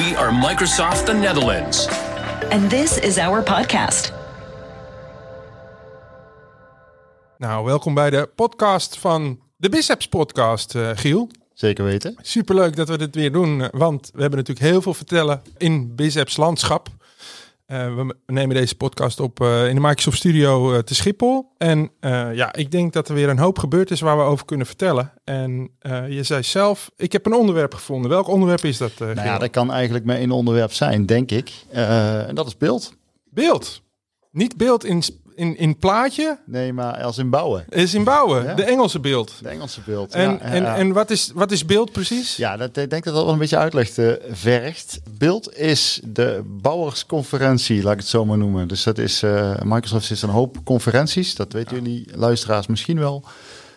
We are Microsoft the Netherlands. And this is our podcast. Nou, welkom bij de podcast van de Biceps Podcast, eh, Giel. Zeker weten. Superleuk dat we dit weer doen, want we hebben natuurlijk heel veel vertellen in Biceps landschap. Eh, we nemen deze podcast op eh, in de Microsoft Studio eh, te Schiphol. En ja, ik denk dat er weer een hoop gebeurd is waar we over kunnen vertellen. En je zei zelf, ik heb een onderwerp gevonden. Welk onderwerp is dat, Nou ja, dat kan eigenlijk maar één onderwerp zijn, denk ik. En dat is beeld. Beeld. Niet beeld in, in, in plaatje, Nee, maar als in bouwen. is in bouwen. Ja. De Engelse beeld. De Engelse beeld. En, ja, en, ja. en wat, is, wat is beeld precies? Ja, dat, ik denk dat dat wel een beetje uitleg eh, vergt. Beeld is de bouwersconferentie, laat ik het zo maar noemen. Dus dat is, eh, Microsoft is een hoop conferenties. Dat weten jullie luisteraars misschien wel.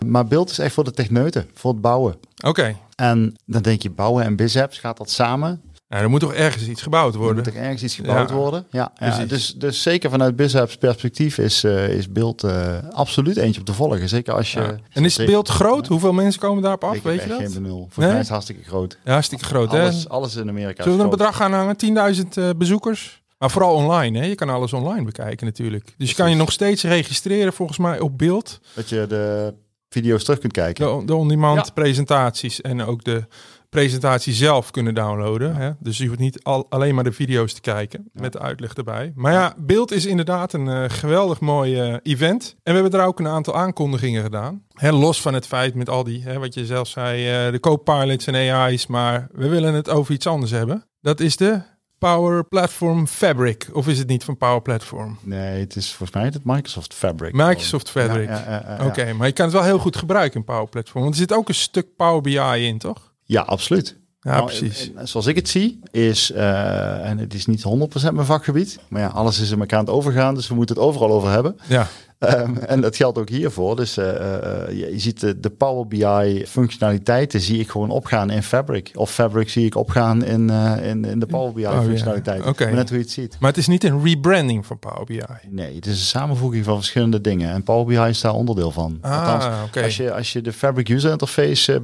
Maar beeld is echt voor de techneuten, voor het bouwen. Oké. En dan denk je bouwen en BizApps, gaat dat samen? Nou, er moet toch ergens iets gebouwd Er worden? moet er ergens iets gebouwd Ja. worden. Ja, dus, dus zeker vanuit BizApps perspectief is, eh, is beeld eh, absoluut eentje op te volgen. Zeker als je... Ja. En is het beeld groot? Hoeveel mensen komen daarop af? Ik Weet je echt dat? geen benul. Volgens Nee? mij is het hartstikke groot. Ja, hartstikke groot, hè? Alles, alles in Amerika Zullen we een bedrag gaan hangen? 10.000 eh, bezoekers? Maar vooral online, hè? Je kan alles online bekijken natuurlijk. Dus je kan je nog steeds registreren volgens mij op beeld. Dat je de video's terug kunt kijken. De, de on-demand Ja. presentaties en ook de presentatie zelf kunnen downloaden. Hè? Dus je hoeft niet al, alleen maar de video's te kijken met de uitleg erbij. Maar ja, beeld is inderdaad een eh, geweldig mooi eh, event. En we hebben er ook een aantal aankondigingen gedaan. Hè, los van het feit met al die, hè, wat je zelf zei, eh, de co-pilots en AI's. Maar we willen het over iets anders hebben. Dat is de Power Platform Fabric. Of is het niet van Power Platform? Nee, het is volgens mij het Microsoft Fabric. Microsoft Fabric. Ja, ja. Oké, maar je kan het wel heel goed gebruiken in Power Platform. Want er zit ook een stuk Power BI in, toch? Ja, absoluut. Ja, Nou, precies. en- en zoals ik het zie, is, eh, en het is niet 100% mijn vakgebied, maar ja, alles is in elkaar aan het overgaan, dus we moeten het overal over hebben. Ja, Ehm, en dat geldt ook hiervoor. Dus eh, eh, je, je ziet de, de Power BI functionaliteiten zie ik gewoon opgaan in Fabric. Of Fabric zie ik opgaan in, in, in de Power BI BI. functionaliteiten. Maar net hoe je het ziet. maar het is niet een rebranding van Power BI. Nee, het is een samenvoeging van verschillende dingen. En Power BI is daar onderdeel van. Ah, Althans, oké. als, je, als je de Fabric User Interface eh,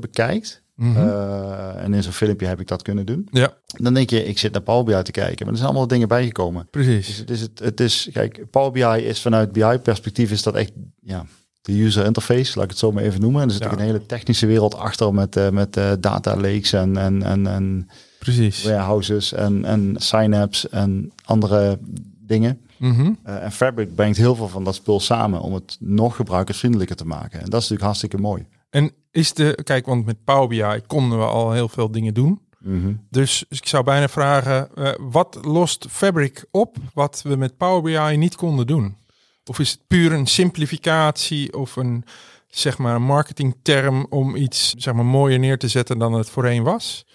Mhm. eh, en in zo'n filmpje heb ik dat kunnen doen, Ja, dan denk je, ik zit naar Power BI te kijken. Maar er zijn allemaal dingen bijgekomen. Dus precies. het is, het, het is, kijk, Power BI is vanuit BI-perspectief is dat echt, ja, de user interface, laat ik het zo maar even noemen. En er zit Ja. een hele technische wereld achter met, eh, met eh, data lakes en, en, en, en Precies. warehouses en, en synapse en andere dingen. Mhm. Eh, en Fabric brengt heel veel van dat spul samen om het nog gebruikersvriendelijker te maken. En dat is natuurlijk hartstikke mooi. En is de, kijk, want met Power BI konden we al heel veel dingen doen. Mhm. Dus ik zou bijna vragen, eh, wat lost Fabric op wat we met Power BI niet konden doen? Of is het puur een simplificatie of een, zeg maar, marketingterm om iets, zeg maar, mooier neer te zetten dan het voorheen was?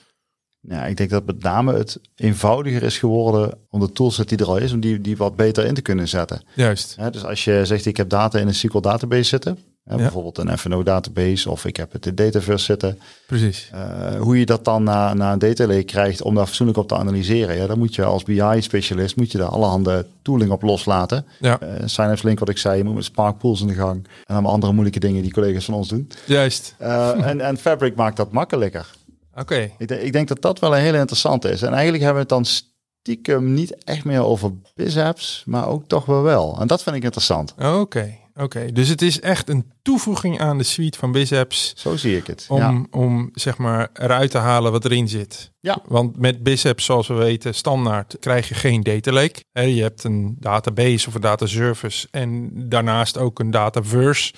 Ja, ik denk dat met name het eenvoudiger is geworden om de toolset die er al is, om die, die wat beter in te kunnen zetten. Juist. Dus als je zegt, ik heb data in een SQL database zitten, Ja. bijvoorbeeld een FNO database of ik heb het in Dataverse zitten, Precies. eh, hoe je dat dan naar, naar een data lake krijgt om daar fatsoenlijk op te analyseren, ja, dan moet je als BI-specialist, moet je daar allerhande tooling op loslaten. Ja, Uh, Synapse Link, wat ik zei, je moet met Spark Pools in de gang en allemaal andere moeilijke dingen die collega's van ons doen. juist. Uh, en, en Fabric maakt dat makkelijker. Oké. Ik, denk- ik denk dat dat wel een hele interessante is. En eigenlijk hebben we het dan stiekem niet echt meer over BizApps, maar ook toch wel wel. En dat vind ik interessant. Oké. Oké. Dus het is echt een toevoeging aan de suite van BizApps Zo zie ik het. om, ja. om zeg maar eruit te halen wat erin zit. Ja. Want met BizApps, zoals we weten, standaard krijg je geen data lake. Hè, je hebt een database of een data service en daarnaast ook een dataverse.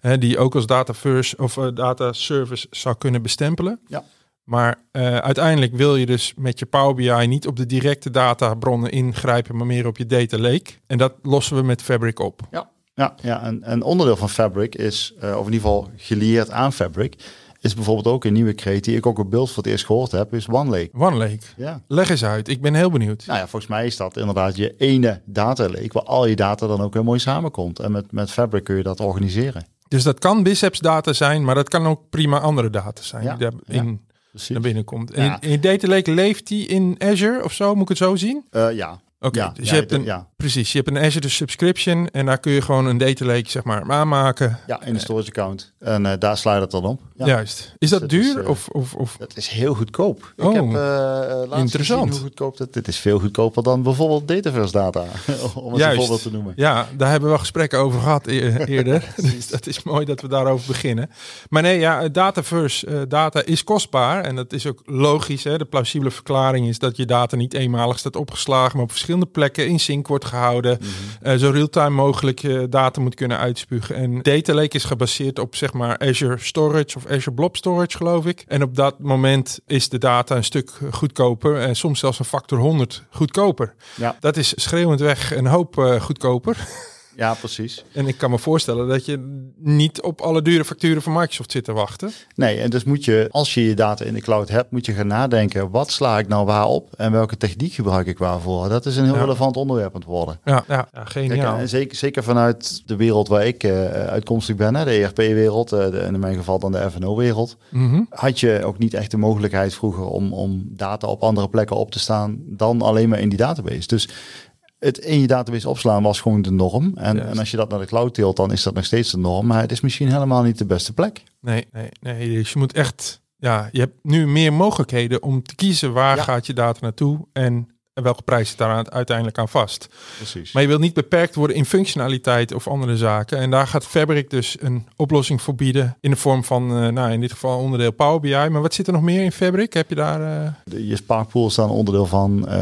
Hè, die ook als dataverse of eh, data service zou kunnen bestempelen. Ja. Maar eh, uiteindelijk wil je dus met je Power BI niet op de directe databronnen ingrijpen, maar meer op je data lake. En dat lossen we met Fabric op. Ja, ja, ja. En, en onderdeel van Fabric is, eh, of in ieder geval gelieerd aan Fabric, is bijvoorbeeld ook een nieuwe creatie die ik ook op beeld voor het eerst gehoord heb, is OneLake. One Lake. Ja. Leg eens uit. Ik ben heel benieuwd. Nou ja, volgens mij is dat inderdaad je ene data lake, waar al je data dan ook weer mooi samenkomt. En met, met Fabric kun je dat organiseren. Dus dat kan BizApps data zijn, maar dat kan ook prima andere data zijn Ja, die daarin Precies. naar binnen komt. En Ja. in je data lake leeft die in Azure of zo? Moet ik het zo zien? Eh, ja. Oké, ja, dus ja, je hebt een ja. Precies. Je hebt een Azure subscription en daar kun je gewoon een data lake zeg maar aanmaken. Ja, in de storage account. En uh, daar sluit het dan op. Ja. Juist. Is dat dus duur? Is, uh, of, of, of? Dat is heel goedkoop. Oh, ik heb uh, interessant. hoe goedkoop dat Dit is veel goedkoper dan bijvoorbeeld Dataverse data. om het een voorbeeld te noemen. Ja, daar hebben we gesprekken over gehad e eerder. dus dat is mooi dat we daarover beginnen. Maar nee, ja, Dataverse data is kostbaar. En dat is ook logisch. Hè? De plausibele verklaring is dat je data niet eenmalig staat opgeslagen, maar op verschillende plekken in sync wordt gehouden. Mm -hmm. zo real-time mogelijk data moet kunnen uitspugen. En Data Lake is gebaseerd op zeg maar Azure Storage of Azure Blob Storage, geloof ik. En op dat moment is de data een stuk goedkoper en soms zelfs een factor 100 goedkoper. Ja. Dat is schreeuwend weg een hoop uh, goedkoper. Ja, precies. En ik kan me voorstellen dat je niet op alle dure facturen van Microsoft zit te wachten. Nee, en dus moet je, als je je data in de cloud hebt, moet je gaan nadenken, wat sla ik nou waar op en welke techniek gebruik ik waarvoor? Dat is een heel ja. relevant onderwerp aan het worden. Ja, ja, ja geniaal. Kijk, zeker, zeker vanuit de wereld waar ik uh, uitkomstig ben, hè, de ERP-wereld, uh, in mijn geval dan de FNO-wereld, mm -hmm. had je ook niet echt de mogelijkheid vroeger om, om data op andere plekken op te staan dan alleen maar in die database. Dus het in je database opslaan was gewoon de norm. En, en, als je dat naar de cloud deelt, dan is dat nog steeds de norm. Maar het is misschien helemaal niet de beste plek. Nee, nee, nee. Dus je moet echt, ja, je hebt nu meer mogelijkheden om te kiezen waar ja. gaat je data naartoe en welke prijs zit daar uiteindelijk aan vast. Precies. Maar je wilt niet beperkt worden in functionaliteit of andere zaken. En daar gaat Fabric dus een oplossing voor bieden in de vorm van, uh, nou in dit geval onderdeel Power BI. Maar wat zit er nog meer in Fabric? Heb je daar... Uh... De, je Spark Pool staan onderdeel van, uh,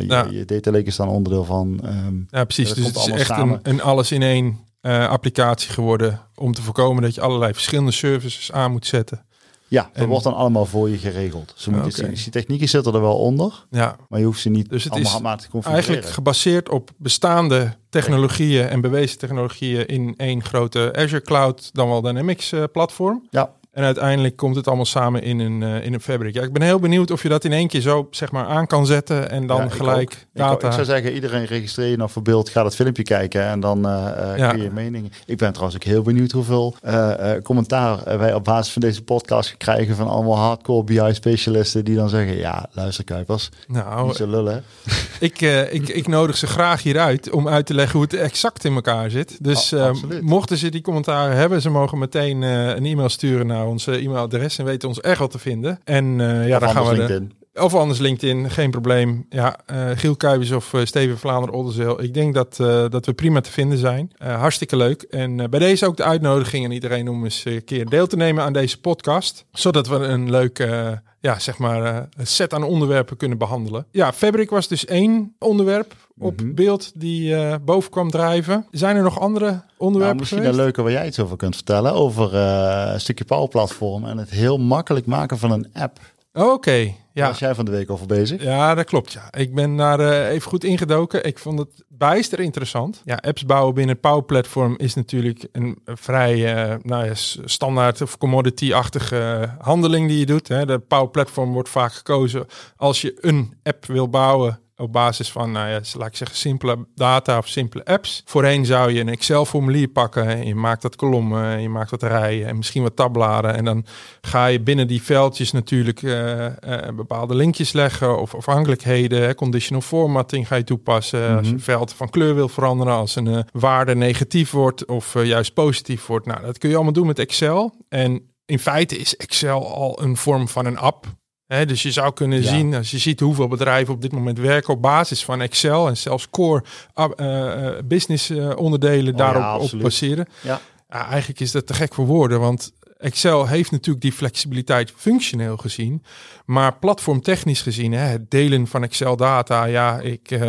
je, Ja. je data lake staan onderdeel van. Um, Ja, precies. dus het is echt samen. een, een alles in één eh, applicatie geworden om te voorkomen dat je allerlei verschillende services aan moet zetten. Ja, dat en- wordt dan allemaal voor je geregeld. Ze moeten. Die technieken zitten er wel onder, Ja, maar je hoeft ze niet Dus het allemaal is handmatig te configureren. eigenlijk gebaseerd op bestaande technologieën en bewezen technologieën in één grote Azure Cloud, dan wel Dynamics eh, platform. Ja, En uiteindelijk komt het allemaal samen in een, eh, in een fabric. Ja, ik ben heel benieuwd of je dat in één keer zo zeg maar aan kan zetten en dan Ja, gelijk. Ik, data. ik zou zeggen, iedereen registreer je nou voor beeld, ga dat filmpje kijken en dan eh eh, Ja. kun je je mening. Ik ben trouwens ook heel benieuwd hoeveel eh, eh, commentaar eh, wij op basis van deze podcast krijgen van allemaal hardcore BI-specialisten die dan zeggen, ja, luister Kuipers, nou, niet zo lullen. ik, eh, ik, ik nodig ze graag hieruit om uit te leggen hoe het exact in elkaar zit. Dus Oh, eh, mochten ze die commentaren hebben, ze mogen meteen eh, een e-mail sturen naar onze e-mailadres en weten ons echt wel te vinden. En eh, ja, Of dan gaan we de, LinkedIn. Of anders LinkedIn, geen probleem. Ja, eh, Giel Kuijbers of eh, Steven Vlaanderen Oldenzeel. Ik denk dat, eh, dat we prima te vinden zijn. Eh, hartstikke leuk. En eh, bij deze ook de uitnodiging aan iedereen om eens een keer deel te nemen aan deze podcast. Zodat we een leuk, eh, ja, zeg maar, eh, set aan onderwerpen kunnen behandelen. Ja, Fabric was dus één onderwerp op Mhm. beeld die eh, boven kwam drijven. Zijn er nog andere Nou, onderwerpen misschien geweest? een leuke waar jij iets over kunt vertellen, over eh, een stukje Power Platform en het heel makkelijk maken van een app. Oh, Oké, Daar ja. was jij van de week over bezig. Ja, dat klopt. Ja. Ik ben daar eh, even goed ingedoken. Ik vond het bijster interessant. Ja, apps bouwen binnen Power Platform is natuurlijk een vrij eh, nou ja, standaard of commodity-achtige handeling die je doet. Hè. De Power Platform wordt vaak gekozen als je een app wil bouwen op basis van, nou ja, laat ik zeggen, simpele data of simpele apps. Voorheen zou je een Excel-formulier pakken en je maakt dat kolommen en je maakt wat rijen en misschien wat tabbladen. En dan ga je binnen die veldjes natuurlijk eh, eh, bepaalde linkjes leggen of afhankelijkheden. Conditional formatting ga je toepassen. Als je een veld van kleur wil veranderen, als een eh, waarde negatief wordt of juist positief wordt. Nou, dat kun je allemaal doen met Excel. En in feite is Excel al een vorm van een app. Dus je zou kunnen Ja. zien, als je ziet hoeveel bedrijven op dit moment werken op basis van Excel en zelfs core ah, eh, eh, business eh, onderdelen Oh daarop ja, op baseren. Ja. Ja, eigenlijk is dat te gek voor woorden, want Excel heeft natuurlijk die flexibiliteit functioneel gezien, maar platformtechnisch gezien, hè, het delen van Excel data, ja, ik, eh,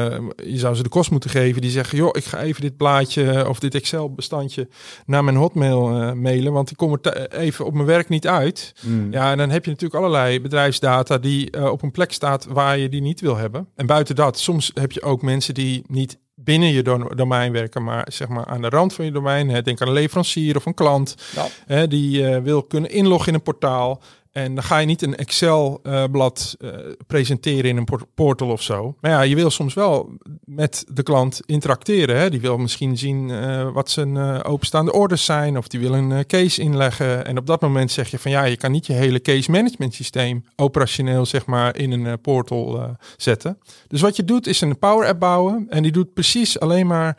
je zou ze de kost moeten geven die zeggen, joh, ik ga even dit plaatje of dit Excel bestandje naar mijn Hotmail eh, mailen, want ik kom er te- even op mijn werk niet uit. Mm. Ja, en dan heb je natuurlijk allerlei bedrijfsdata die eh, op een plek staat waar je die niet wil hebben. En buiten dat, soms heb je ook mensen die niet binnen je do- domein werken, maar zeg maar aan de rand van je domein. Denk aan een leverancier of een klant Ja. hè, die eh, wil kunnen inloggen in een portaal. En dan ga je niet een Excel-blad uh, presenteren in een portal of zo. Maar ja, je wil soms wel met de klant interacteren. Hè? Die wil misschien zien uh, wat zijn uh, openstaande orders zijn. Of die wil een case inleggen. En op dat moment zeg je van ja, je kan niet je hele case management systeem operationeel zeg maar in een portal zetten. Dus wat je doet is een Power App bouwen. En die doet precies alleen maar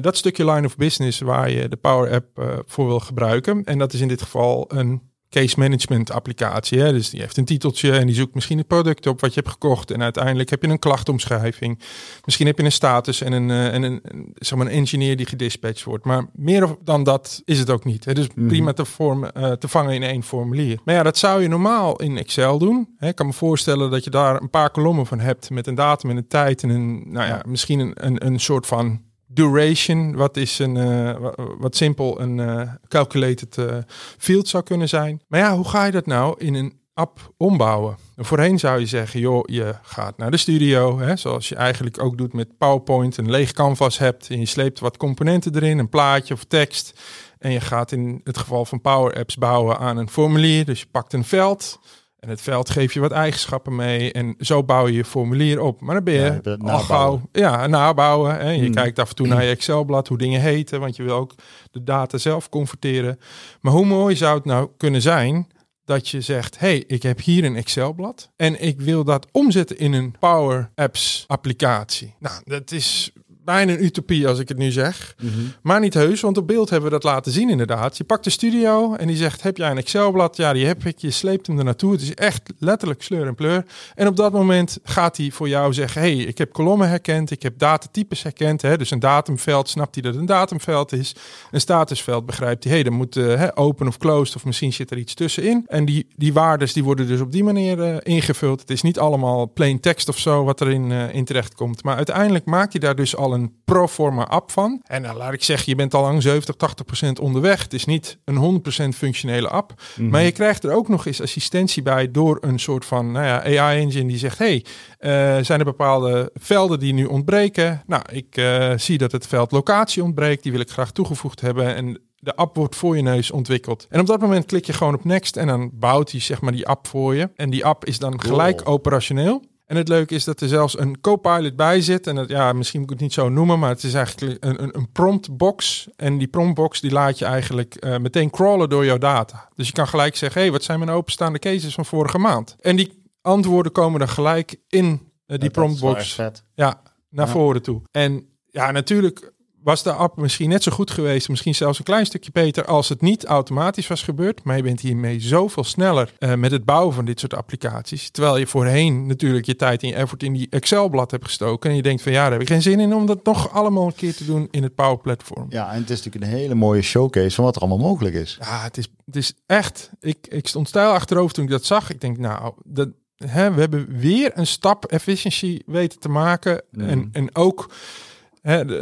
dat stukje line of business waar je de Power App voor wil gebruiken. En dat is in dit geval een case management applicatie. Hè? Dus die heeft een titeltje en die zoekt misschien het product op wat je hebt gekocht. En uiteindelijk heb je een klachtomschrijving. Misschien heb je een status en een, uh, en een, zeg maar een engineer die gedispatcht wordt. Maar meer dan dat is het ook niet. Hè? Dus mm prima te, vorm, uh, te vangen in één formulier. Maar ja, dat zou je normaal in Excel doen. Hè? Ik kan me voorstellen dat je daar een paar kolommen van hebt met een datum en een tijd en een, nou ja, misschien een, een, een soort van duration, wat is een uh, wat simpel een uh, calculated uh, field zou kunnen zijn. Maar ja, hoe ga je dat nou in een app ombouwen? Voorheen zou je zeggen, joh, je gaat naar de studio, hè, zoals je eigenlijk ook doet met PowerPoint, een leeg canvas hebt en je sleept wat componenten erin, een plaatje of tekst. En je gaat in het geval van Power Apps bouwen aan een formulier. Dus je pakt een veld, en het veld geeft je wat eigenschappen mee. En zo bouw je je formulier op. Maar dan ben je, ja, al gauw ja, nabouwen. Hè. Je hmm. kijkt af en toe naar je Excel-blad, hoe dingen heten. Want je wil ook de data zelf converteren. Maar hoe mooi zou het nou kunnen zijn dat je zegt: hey, ik heb hier een Excel-blad en ik wil dat omzetten in een Power Apps applicatie. Nou, dat is bijna een utopie als ik het nu zeg. Mhm. Maar niet heus, want op beeld hebben we dat laten zien inderdaad. Je pakt de studio en die zegt, heb jij een Excelblad? Ja, die heb ik. Je sleept hem er naartoe. Het is echt letterlijk sleur en pleur. En op dat moment gaat hij voor jou zeggen, hey, ik heb kolommen herkend. Ik heb datatypes herkend. Hè? Dus een datumveld, snapt hij dat een datumveld is. Een statusveld begrijpt hij, hey, dan moet uh, open of closed of misschien zit er iets tussenin. En die, die waardes die worden dus op die manier uh, ingevuld. Het is niet allemaal plain text of zo wat erin uh, in terecht komt. Maar uiteindelijk maakt hij daar dus al een pro forma app van. En dan laat ik zeggen, je bent al lang 70, 80 procent onderweg. Het is niet een 100 procent functionele app. Mhm. Maar je krijgt er ook nog eens assistentie bij door een soort van nou ja, AI-engine die zegt, hey, uh, zijn er bepaalde velden die nu ontbreken? Nou, ik uh, zie dat het veld locatie ontbreekt. Die wil ik graag toegevoegd hebben. En de app wordt voor je neus ontwikkeld. En op dat moment klik je gewoon op next en dan bouwt hij zeg maar die app voor je. En die app is dan gelijk operationeel. En het leuke is dat er zelfs een co-pilot bij zit. En dat, ja, misschien moet ik het niet zo noemen, maar het is eigenlijk een, een, een promptbox. En die promptbox die laat je eigenlijk uh, meteen crawlen door jouw data. Dus je kan gelijk zeggen, hey, wat zijn mijn openstaande cases van vorige maand? En die antwoorden komen dan gelijk in uh, die promptbox. Ja, naar voren toe. En ja, natuurlijk was de app misschien net zo goed geweest, misschien zelfs een klein stukje beter, als het niet automatisch was gebeurd. Maar je bent hiermee zoveel sneller uh, met het bouwen van dit soort applicaties. Terwijl je voorheen natuurlijk je tijd en je effort in die Excel-blad hebt gestoken. En je denkt van ja, daar heb ik geen zin in om dat nog allemaal een keer te doen in het Power Platform. Ja, en het is natuurlijk een hele mooie showcase van wat er allemaal mogelijk is. Ja, het is, het is echt. Ik, ik stond stijl achterover toen ik dat zag. Ik denk, nou, dat, hè, we hebben weer een stap efficiëntie weten te maken. Mm. En, en ook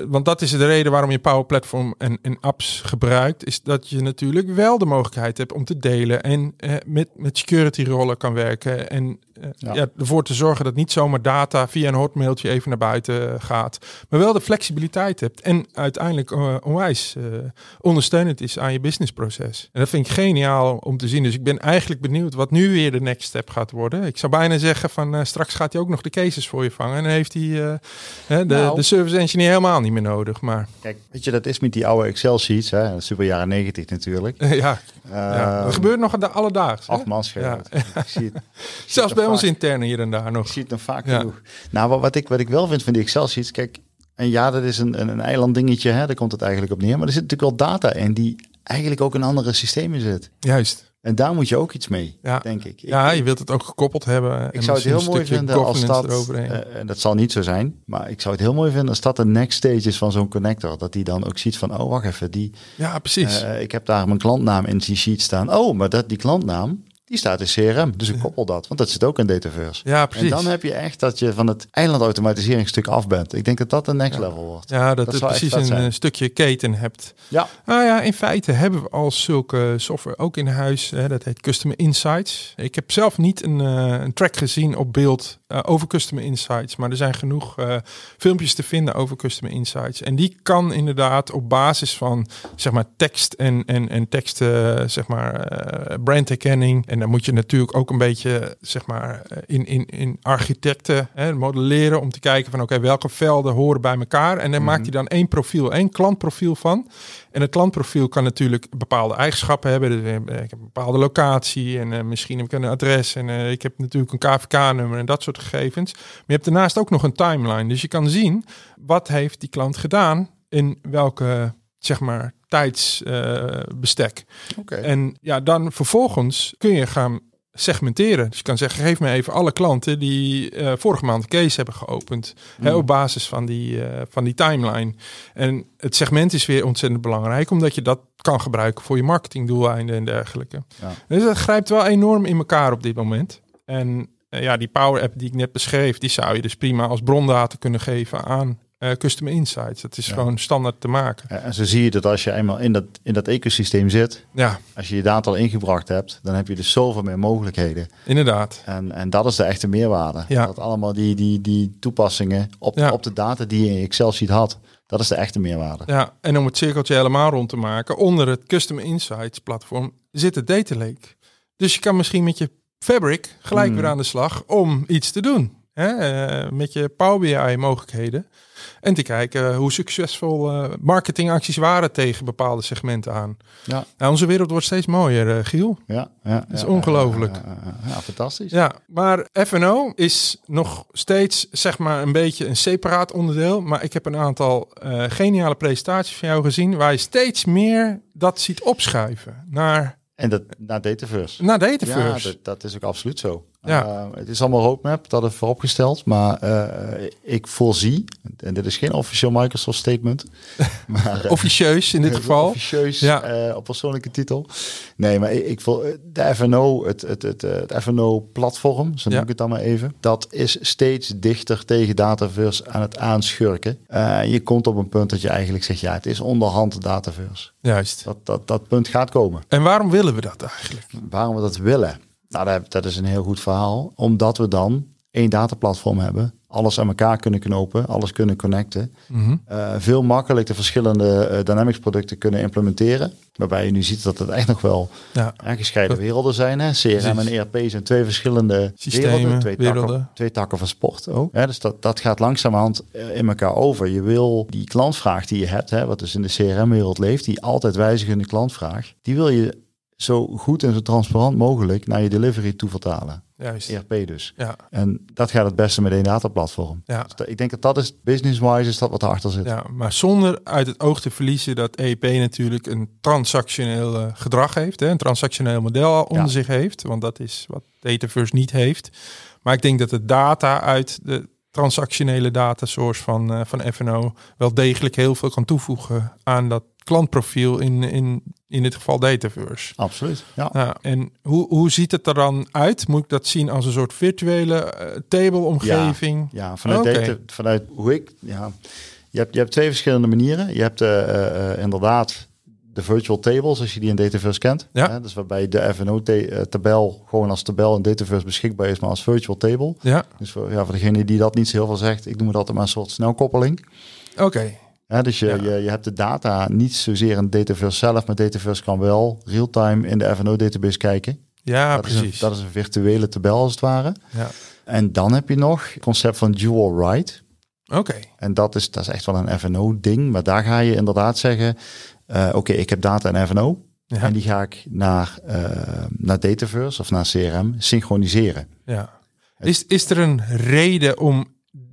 want dat is de reden waarom je Power Platform en, en, apps gebruikt, is dat je natuurlijk wel de mogelijkheid hebt om te delen en met, met security rollen kan werken en eh, ja. ervoor te zorgen dat niet zomaar data via een hotmailtje even naar buiten gaat, maar wel de flexibiliteit hebt en uiteindelijk uh, onwijs uh, ondersteunend is aan je businessproces. En dat vind ik geniaal om te zien. Dus ik ben eigenlijk benieuwd wat nu weer de next step gaat worden. Ik zou bijna zeggen van straks gaat hij ook nog de cases voor je vangen en dan heeft hij de, nou. de service engineer helemaal niet meer nodig. Maar... Kijk, weet je, dat is met die oude Excel sheets, hè? super jaren 90 natuurlijk. ja, ja, dat gebeurt nog de alledaags. Acht ja. Ik zie het, Zelfs bij ons interne hier en daar nog. Ik zie het nog vaak genoeg. Nou, wat, wat, ik, wat ik wel vind van die Excel sheets, kijk, en ja, dat is een, een, een eiland dingetje, hè? daar komt het eigenlijk op neer. Maar er zit natuurlijk wel data in die eigenlijk ook in andere systemen zit. Juist. En daar moet je ook iets mee, ja. denk ik. Ja, je wilt het ook gekoppeld hebben. Ik zou het heel mooi vinden als dat, uh, en dat zal niet zo zijn, maar ik zou het heel mooi vinden als dat de next stage is van zo'n connector. Dat die dan ook ziet van, oh wacht even, die... Ja, precies. Uh, ik heb daar mijn klantnaam in die sheet staan. Oh, maar dat, die klantnaam, die staat in CRM. Dus ik koppel dat, want dat zit ook in Dataverse. Ja, precies. En dan heb je echt dat je van het eilandautomatiseringsstuk af bent. Ik denk dat dat de next level wordt. Ja, dat, dat je precies een zijn. stukje keten hebt. Ja. Nou ja, in feite hebben we al zulke software ook in huis. Hè, dat heet Customer Insights. Ik heb zelf niet een, uh, een track gezien op beeld uh, over Customer Insights. Maar er zijn genoeg uh, filmpjes te vinden over Customer Insights. En die kan inderdaad op basis van zeg maar tekst en, en, en teksten, zeg maar brandherkenning en dan moet je natuurlijk ook een beetje, zeg maar, eh, in, in, in architecten hè, modelleren om te kijken van oké, welke velden horen bij elkaar. En dan maakt hij dan één profiel, één klantprofiel van. En het klantprofiel kan natuurlijk bepaalde eigenschappen hebben. Dus, eh, ik heb een bepaalde locatie en eh, misschien heb ik een adres en eh, ik heb natuurlijk een KVK-nummer en dat soort gegevens. Maar je hebt daarnaast ook nog een timeline. Dus je kan zien wat heeft die klant gedaan in welke, zeg maar, tijdsbestek. Oké. En ja, dan vervolgens kun je gaan segmenteren. Dus je kan zeggen, geef me even alle klanten die eh, vorige maand een case hebben geopend. Hè, op basis van die, eh, van die timeline. En het segment is weer ontzettend belangrijk, omdat je dat kan gebruiken voor je marketingdoeleinden en dergelijke. Ja. Dus dat grijpt wel enorm in elkaar op dit moment. En eh, ja, die Power App die ik net beschreef, die zou je dus prima als brondata kunnen geven aan eh Customer Insights. Dat is gewoon standaard te maken. Ja, En zo zie je dat als je eenmaal in dat, in dat ecosysteem zit, Ja, als je je data al ingebracht hebt, dan heb je dus zoveel meer mogelijkheden. inderdaad. En, en dat is de echte meerwaarde. Ja. Dat allemaal die, die, die toepassingen op, Ja. op de data die je in je Excel-sheet had, dat is de echte meerwaarde. Ja, en om het cirkeltje helemaal rond te maken, onder het Custom Insights platform zit het Data Lake. Dus je kan misschien met je Fabric gelijk Hmm. weer aan de slag om iets te doen. Hè? eh, met je Power BI mogelijkheden. En te kijken hoe succesvol eh, marketingacties waren tegen bepaalde segmenten aan. Ja, Nou, onze wereld wordt steeds mooier, eh, Giel. ja, ja. is ja, ongelooflijk. Ja, fantastisch. Ja, maar F&O is nog steeds zeg maar een beetje een separaat onderdeel. Maar ik heb een aantal geniale presentaties van jou gezien waar je steeds meer dat ziet opschuiven naar, En dat naar Dataverse. naar Dataverse. Ja, dat, dat is ook absoluut zo. Ja. Eh, het is allemaal roadmap, dat is vooropgesteld. Maar eh, ik voorzie, en dit is geen officieel Microsoft statement, maar eh, Officieus in dit geval. officieus Ja. op persoonlijke titel. Nee, maar ik, ik voel de FNO, het, het, het, het FNO-platform, zo noem Ja. ik het dan maar even, dat is steeds dichter tegen Dataverse aan het aanschurken. Je komt op een punt dat je eigenlijk zegt, ja, het is onderhand Dataverse. Juist. Dat, dat, dat punt gaat komen. En waarom willen we dat eigenlijk? Waarom we dat willen? Nou, dat, is een heel goed verhaal. Omdat we dan één dataplatform hebben. Alles aan elkaar kunnen knopen. Alles kunnen connecten. Mhm. eh, veel makkelijk de verschillende eh, Dynamics producten kunnen implementeren. Waarbij je nu ziet dat het echt nog wel Ja, gescheiden werelden zijn. Hè? CRM en. ERP zijn twee verschillende Systemen, werelden. Twee werelden. takken, twee takken van sport ook. Ja, dus dat, dat gaat langzamerhand eh, in elkaar over. Je wil die klantvraag die je hebt, hè, wat dus in de CRM-wereld leeft, die altijd wijzigende klantvraag, die wil je zo goed en zo transparant mogelijk naar je delivery toe vertalen. juist. ERP dus. Ja, En dat gaat het beste met één dataplatform. ja. Dus ik denk dat dat is, business-wise, is dat wat erachter zit. Ja, maar zonder uit het oog te verliezen dat EEP natuurlijk een transactioneel eh, gedrag heeft. Hè, een transactioneel model onder Ja. zich heeft. Want dat is wat Dataverse niet heeft. Maar ik denk dat de data uit de transactionele datasource van, eh, van FNO wel degelijk heel veel kan toevoegen aan dat klantprofiel in, in, in dit geval Dataverse. Absoluut. Ja. En hoe, hoe ziet het er dan uit? Moet ik dat zien als een soort virtuele eh, table-omgeving? Ja, vanuit, Oké. data, vanuit hoe ik... Ja, je, hebt, je hebt twee verschillende manieren. Je hebt eh, inderdaad de virtual tables, als je die in Dataverse kent. Ja. Hè, dus waarbij de FNO-tabel gewoon als tabel in Dataverse beschikbaar is, maar als virtual table. Ja, Dus voor, ja, voor degene die dat niet zo heel veel zegt, ik noem het altijd maar een soort snelkoppeling. oké. Dus je, Ja. je, je hebt de data niet zozeer in Dataverse zelf, maar Dataverse kan wel real-time in de FNO-database kijken. Ja, dat, is een, precies. dat is een virtuele tabel als het ware. Ja. En dan heb je nog het concept van dual write. Oké, En dat is, dat is echt wel een FNO-ding. Maar daar ga je inderdaad zeggen: eh, Oké, ik heb data in FNO. Ja. En die ga ik naar, eh, naar Dataverse of naar CRM synchroniseren. ja. Is, is er een reden om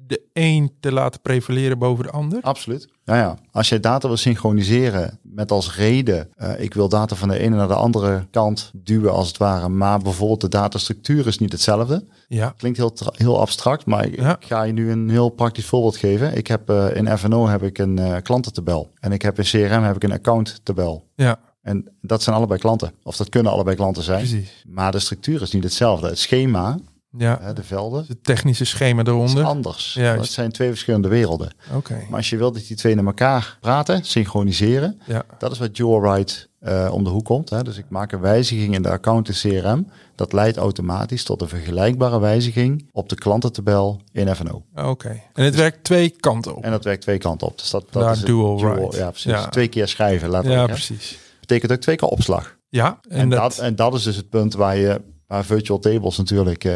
de een te laten prevaleren boven de ander? Absoluut. Nou ja, als je data wil synchroniseren met als reden: eh, ik wil data van de ene naar de andere kant duwen, als het ware. Maar bijvoorbeeld de datastructuur is niet hetzelfde. Ja, Klinkt heel, heel abstract, maar ik, Ja. ga je nu een heel praktisch voorbeeld geven. Ik heb eh, in FNO heb ik een eh, klantentabel. En ik heb in CRM heb ik een account-tabel. ja, En dat zijn allebei klanten. Of dat kunnen allebei klanten zijn. precies. Maar de structuur is niet hetzelfde. Het schema, Ja, hè, de velden, het technische schema is eronder. anders. Juist. Dat zijn twee verschillende werelden. Oké, Maar als je wilt dat die twee naar elkaar praten, synchroniseren, ja, dat is wat write eh, om de hoek komt. Hè. Dus ik maak een wijziging in de account in CRM. Dat leidt automatisch tot een vergelijkbare wijziging op de klantentabel in FNO. oké. En het werkt twee kanten op. En dat werkt twee kanten op. Dus dat, dat Daar is dual write. Ja, precies. Ja. Twee keer schrijven, we Ja, precies. Betekent ook twee keer opslag. Ja, En, en dat, dat, en dat is dus het punt waar je waar virtual tables natuurlijk uh,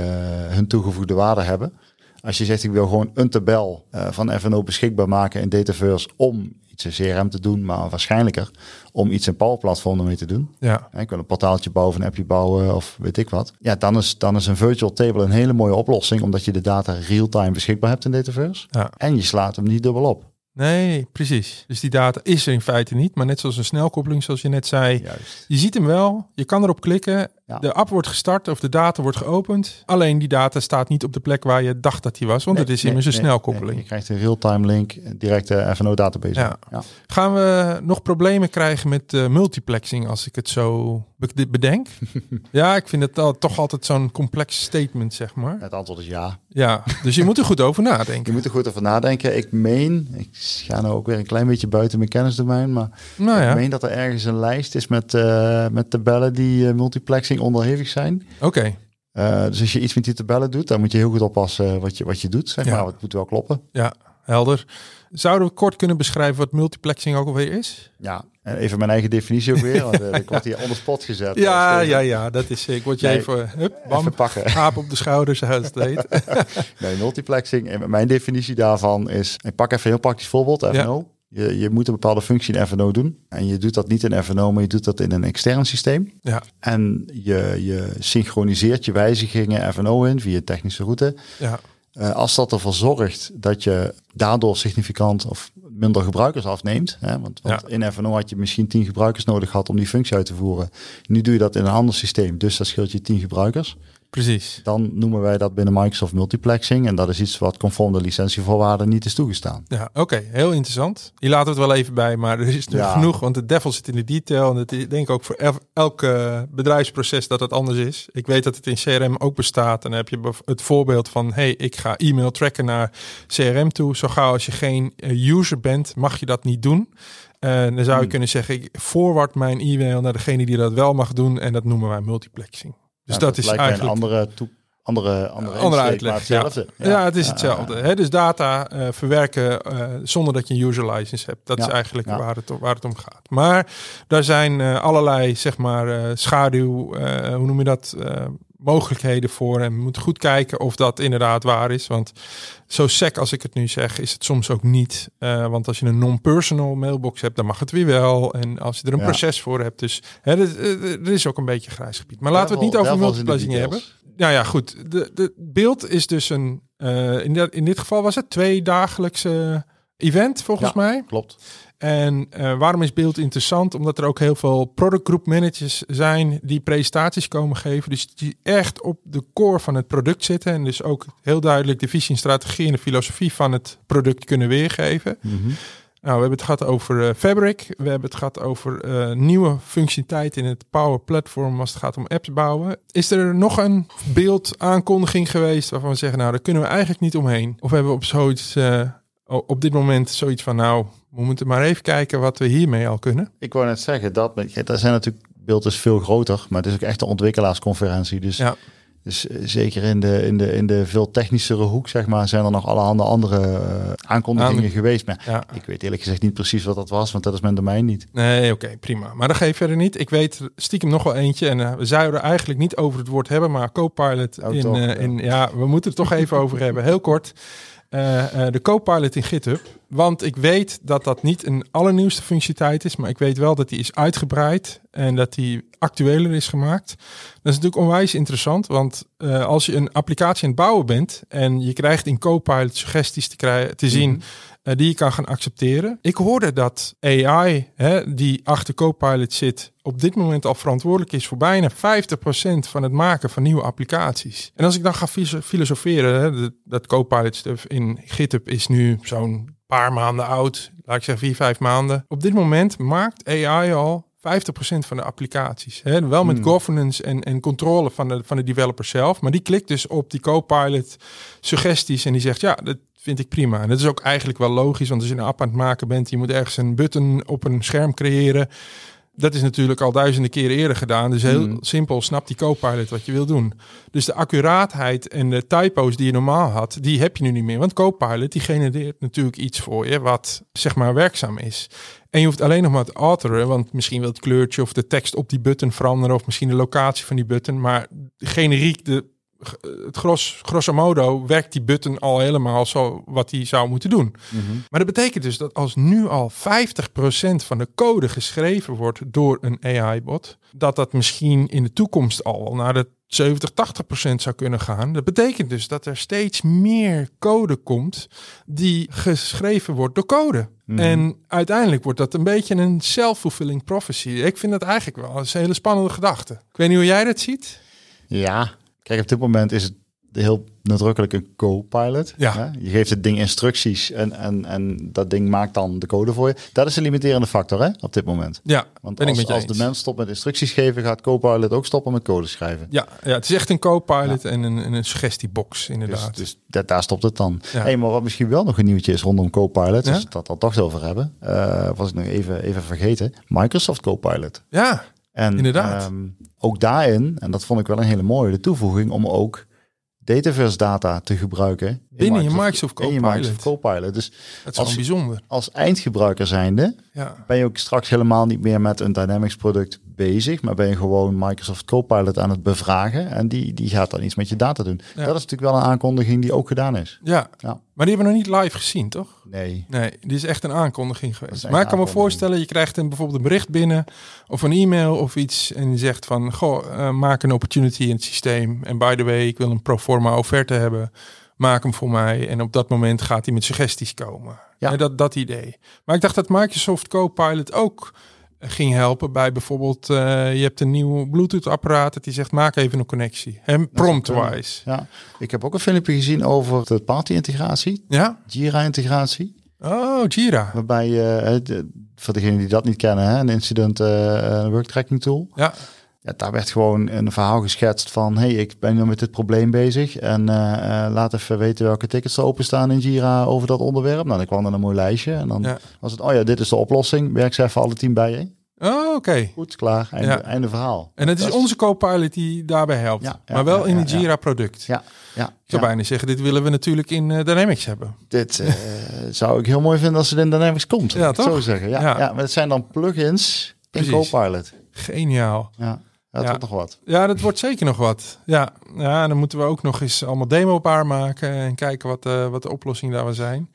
hun toegevoegde waarde hebben. Als je zegt ik wil gewoon een tabel uh, van FNO beschikbaar maken in Dataverse om iets in CRM te doen, maar waarschijnlijker om iets in Power Platform ermee te doen. Ja. Ik wil een portaaltje bouwen, een appje bouwen of weet ik wat. Ja, dan is, dan is een virtual table een hele mooie oplossing, omdat je de data real-time beschikbaar hebt in Dataverse. Ja. En je slaat hem niet dubbel op. Nee, precies. Dus die data is er in feite niet. Maar net zoals een snelkoppeling, zoals je net zei. Juist. Je ziet hem wel, je kan erop klikken. Ja. De app wordt gestart of de data wordt geopend. Alleen die data staat niet op de plek waar je dacht dat die was. Want Nee, het is nee, immers een nee, snelkoppeling. Je krijgt een real-time link, direct de FNO database. Ja. Ja. Gaan we nog problemen krijgen met uh, multiplexing als ik het zo be bedenk? ja, ik vind het al, toch altijd zo'n complex statement, zeg maar. Het antwoord is ja. Ja, dus je moet er goed over Je nadenken. moet er goed over nadenken. Ik meen, ik ga nou ook weer een klein beetje buiten mijn kennisdomein, maar Nou ik ja, meen dat er ergens een lijst is met, uh, met tabellen die uh, multiplexing onderhevig zijn. oké. Uh, dus als je iets met die tabellen doet, dan moet je heel goed oppassen wat je, wat je doet. Zeg Ja. maar, het moet wel kloppen. Ja, helder. Zouden we kort kunnen beschrijven wat multiplexing ook alweer is? Ja, en even mijn eigen definitie ook weer, want uh, ik word hier onder spot gezet. Ja, ja, ja, dat is. Ik word je Nee, even, hup, bam, Even pakken. aap op de schouders, het heet. Nee, multiplexing. En mijn definitie daarvan is, ik pak even een heel praktisch voorbeeld, FNO. Je, je moet een bepaalde functie in FNO doen. En je doet dat niet in FNO, maar je doet dat in een extern systeem. Ja, En je, je synchroniseert je wijzigingen FNO in via technische route. ja, Uh, als dat ervoor zorgt dat je daardoor significant of minder gebruikers afneemt. Hè, want, want in FNO had je misschien 10 gebruikers nodig gehad om die functie uit te voeren. Nu doe je dat in een ander systeem, dus dat scheelt je 10 gebruikers. Precies. Dan noemen wij dat binnen Microsoft multiplexing. En dat is iets wat conform de licentievoorwaarden niet is toegestaan. Ja, oké, heel interessant. Laten we het wel even bij, maar er is er Ja. genoeg, want de devil zit in de detail. En het, ik denk ook voor el- elk eh, bedrijfsproces dat het anders is. Ik weet dat het in CRM ook bestaat. En dan heb je het voorbeeld van, hey, ik ga e-mail tracken naar CRM toe. Zo gauw als je geen eh, user bent, mag je dat niet doen. Eh, dan zou je Hmm. kunnen zeggen, ik forward mijn e-mail naar degene die dat wel mag doen. En dat noemen wij multiplexing. Dus dat, is eigenlijk... een andere, andere, andere, Andere uitleg, hetzelfde. Ja, het is hetzelfde. Hè? Dus data eh, verwerken eh, zonder dat je een user license hebt. Dat Ja, is eigenlijk waar, het, om- waar het om gaat. Maar daar zijn eh, allerlei, zeg maar, schaduw, hoe noem je dat, mogelijkheden voor. En we moeten goed kijken of dat inderdaad waar is. Want zo sec als ik het nu zeg, is het soms ook niet. Eh, want als je een non-personal mailbox hebt, dan mag het weer wel. En als je er een Ja. proces voor hebt. Dus hè, er, er is ook een beetje grijs gebied. Maar laten we het niet over multiplexing hebben. Nou ja, goed. De, de beeld is dus een. eh, in, dat- in dit geval was het twee dagelijkse event, volgens Ja. mij. Klopt. En eh, waarom is beeld interessant? Omdat er ook heel veel product group managers zijn die presentaties komen geven. Dus die echt op de core van het product zitten. En dus ook heel duidelijk de visie en strategie en de filosofie van het product kunnen weergeven. Mhm. Nou, we hebben het gehad over eh, Fabric. We hebben het gehad over eh, nieuwe functionaliteit in het Power Platform als het gaat om apps bouwen. Is er nog een beeld aankondiging geweest waarvan we zeggen, nou, daar kunnen we eigenlijk niet omheen? Of hebben we op zoiets, op dit moment zoiets van, nou, we moeten maar even kijken wat we hiermee al kunnen? Ik wou net zeggen, dat, daar zijn natuurlijk, beeld is veel groter, maar het is ook echt een ontwikkelaarsconferentie. Dus, Ja. dus eh, zeker in de, in, de, in de veel technischere hoek, zeg maar, zijn er nog allerhande andere eh, aankondigingen Aan- geweest. Maar Ja. ik weet eerlijk gezegd niet precies wat dat was, want dat is mijn domein niet. Nee, oké, prima. Maar dat geeft verder niet. Ik weet stiekem nog wel eentje. En eh, we zouden eigenlijk niet over het woord hebben, maar Copilot Oh, in, toch, ja. in... Ja, we moeten het toch even over hebben. Heel kort. Eh, eh, de Copilot in GitHub. Want ik weet dat dat niet een allernieuwste functionaliteit is, maar ik weet wel dat die is uitgebreid en dat die actueler is gemaakt. Dat is natuurlijk onwijs interessant, want eh, als je een applicatie aan het bouwen bent en je krijgt in Copilot suggesties te, krijgen, te zien eh, die je kan gaan accepteren. Ik hoorde dat AI, hè, die achter Copilot zit, op dit moment al verantwoordelijk is voor bijna 50% van het maken van nieuwe applicaties. En als ik dan ga filo- filosoferen, hè, dat, dat Copilot stuff in GitHub is nu zo'n paar maanden oud, laat ik zeggen vier, vijf maanden. Op dit moment maakt AI al 50% van de applicaties. Hè? Wel met governance en, en controle van de, van de developer zelf. Maar die klikt dus op die Copilot suggesties en die zegt ja, dat vind ik prima. En dat is ook eigenlijk wel logisch, want als je een app aan het maken bent, je moet ergens een button op een scherm creëren. Dat is natuurlijk al duizenden keren eerder gedaan. Dus heel Mhm. simpel, snapt die Copilot wat je wil doen. Dus de accuraatheid en de typo's die je normaal had, die heb je nu niet meer. Want Copilot die genereert natuurlijk iets voor je wat zeg maar werkzaam is. En je hoeft alleen nog maar te alteren, want misschien wil het kleurtje of de tekst op die button veranderen of misschien de locatie van die button. Maar generiek, de, het gros, grosso modo, werkt die button al helemaal zo wat hij zou moeten doen. Maar dat betekent dus dat als nu al 50% van de code geschreven wordt door een AI-bot, dat dat misschien in de toekomst al naar de 70, 80% zou kunnen gaan. Dat betekent dus dat er steeds meer code komt die geschreven wordt door code. En uiteindelijk wordt dat een beetje een self-fulfilling prophecy. Ik vind dat eigenlijk wel een hele spannende gedachte. Ik weet niet hoe jij dat ziet. Ja, kijk, op dit moment is het heel nadrukkelijk een co-pilot. Ja. Hè? Je geeft het ding instructies en, en, en dat ding maakt dan de code voor je. Dat is een limiterende factor hè, op dit moment. Ja, Want ben als, ik met je als eens. de mens stopt met instructies geven, gaat Copilot ook stoppen met code schrijven. Ja, ja, het is echt een co-pilot en een, en een suggestiebox Dus, inderdaad. dus dat, daar stopt het dan. Ja. Hey, maar wat misschien wel nog een nieuwtje is rondom Copilot, als we het dat toch over hebben, eh, was ik nog even, even vergeten. Microsoft Copilot. ja, En Inderdaad. ehm, ook daarin, en dat vond ik wel een hele mooie de toevoeging, om ook Dataverse data te gebruiken. in Binnen je Microsoft in je Copilot. Microsoft Copilot. Dus dat is als- bijzonder. als eindgebruiker zijnde Ja. ben je ook straks helemaal niet meer met een Dynamics product bezig, maar ben je gewoon Microsoft Copilot aan het bevragen en die, die gaat dan iets met je data doen. Ja. Dat is natuurlijk wel een aankondiging die ook gedaan is. ja, Ja. maar die hebben we nog niet live gezien, toch? Nee. Nee, die is echt een aankondiging geweest. Maar ik kan me voorstellen, je krijgt een, bijvoorbeeld een bericht binnen of een e-mail of iets en die zegt van, goh, eh, maak een opportunity in het systeem. En by the way, ik wil een pro forma offerte hebben. Maak hem voor mij. En op dat moment gaat hij met suggesties komen. Ja. Ja. dat, dat idee. Maar ik dacht dat Microsoft Copilot ook ging helpen bij bijvoorbeeld, eh, je hebt een nieuw Bluetooth apparaat dat die zegt, maak even een connectie. En promptwise. Ja. Ik heb ook een filmpje gezien over de party integratie, Ja? Jira integratie. Oh, Jira. Waarbij, eh, de- voor degenen die dat niet kennen, hè, een incident eh, een work tracking tool. Ja, Ja, daar werd gewoon een verhaal geschetst van, hey, ik ben nu met dit probleem bezig en eh, eh, laat even weten welke tickets er openstaan in Jira over dat onderwerp. Nou, dan kwam er een mooi lijstje en dan Ja. was het, oh ja, dit is de oplossing. Werk ze even alle tien bij je. oh, oké. Goed, klaar, einde, Ja. einde verhaal. En het is Dat onze co-pilot die daarbij helpt. Ja, ja, maar wel in het. Jira-product. Ja, ja. Ik zou bijna zeggen, dit willen we natuurlijk in eh, Dynamics hebben. Dit zou ik heel mooi vinden als het in Dynamics komt. Ja, toch? Zo zeggen. Ja, Ja. maar het zijn dan plugins in. Copilot. Geniaal. Ja, dat Ja. wordt nog wat. Ja, dat wordt zeker nog wat. Ja, ja en dan moeten we ook nog eens allemaal demo-paar maken en kijken wat, eh, wat de oplossingen daar wel zijn.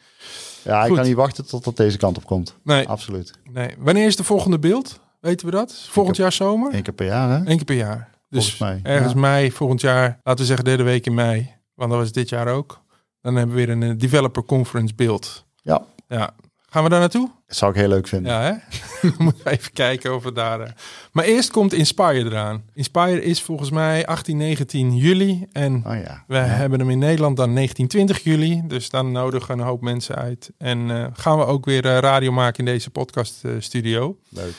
Ja, ik kan niet wachten tot dat deze kant op komt. Nee, Absoluut. nee. Wanneer is de volgende beeld? Weten we dat? Volgend jaar zomer? Eén keer per jaar, hè? Eén keer per jaar. Dus Volgens mij, ergens ja. mei volgend jaar, laten we zeggen derde week in mei. Want dat was dit jaar ook. Dan hebben we weer een eh, developer conference beeld. Ja, Ja. Gaan we daar naartoe? dat zou ik heel leuk vinden. Ja, hè? Dan moeten we even kijken of we daar... eh, Maar eerst komt Inspire eraan. Inspire is volgens mij 18, 19 juli. En Oh ja. we hebben hem in Nederland dan 19, 20 juli. Dus dan nodigen een hoop mensen uit. En eh, gaan we ook weer eh, radio maken in deze podcast eh, studio. Leuk.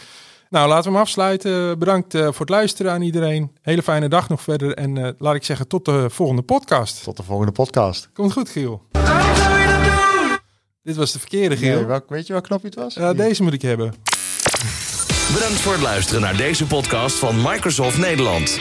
Nou, laten we hem afsluiten. Bedankt voor het luisteren aan iedereen. Hele fijne dag nog verder. En laat ik zeggen, tot de volgende podcast. Tot de volgende podcast. Komt goed, Giel. Dit was de verkeerde. Nee, welk, weet je welk knopje het was? Ja, deze moet ik hebben. Bedankt voor het luisteren naar deze podcast van Microsoft Nederland.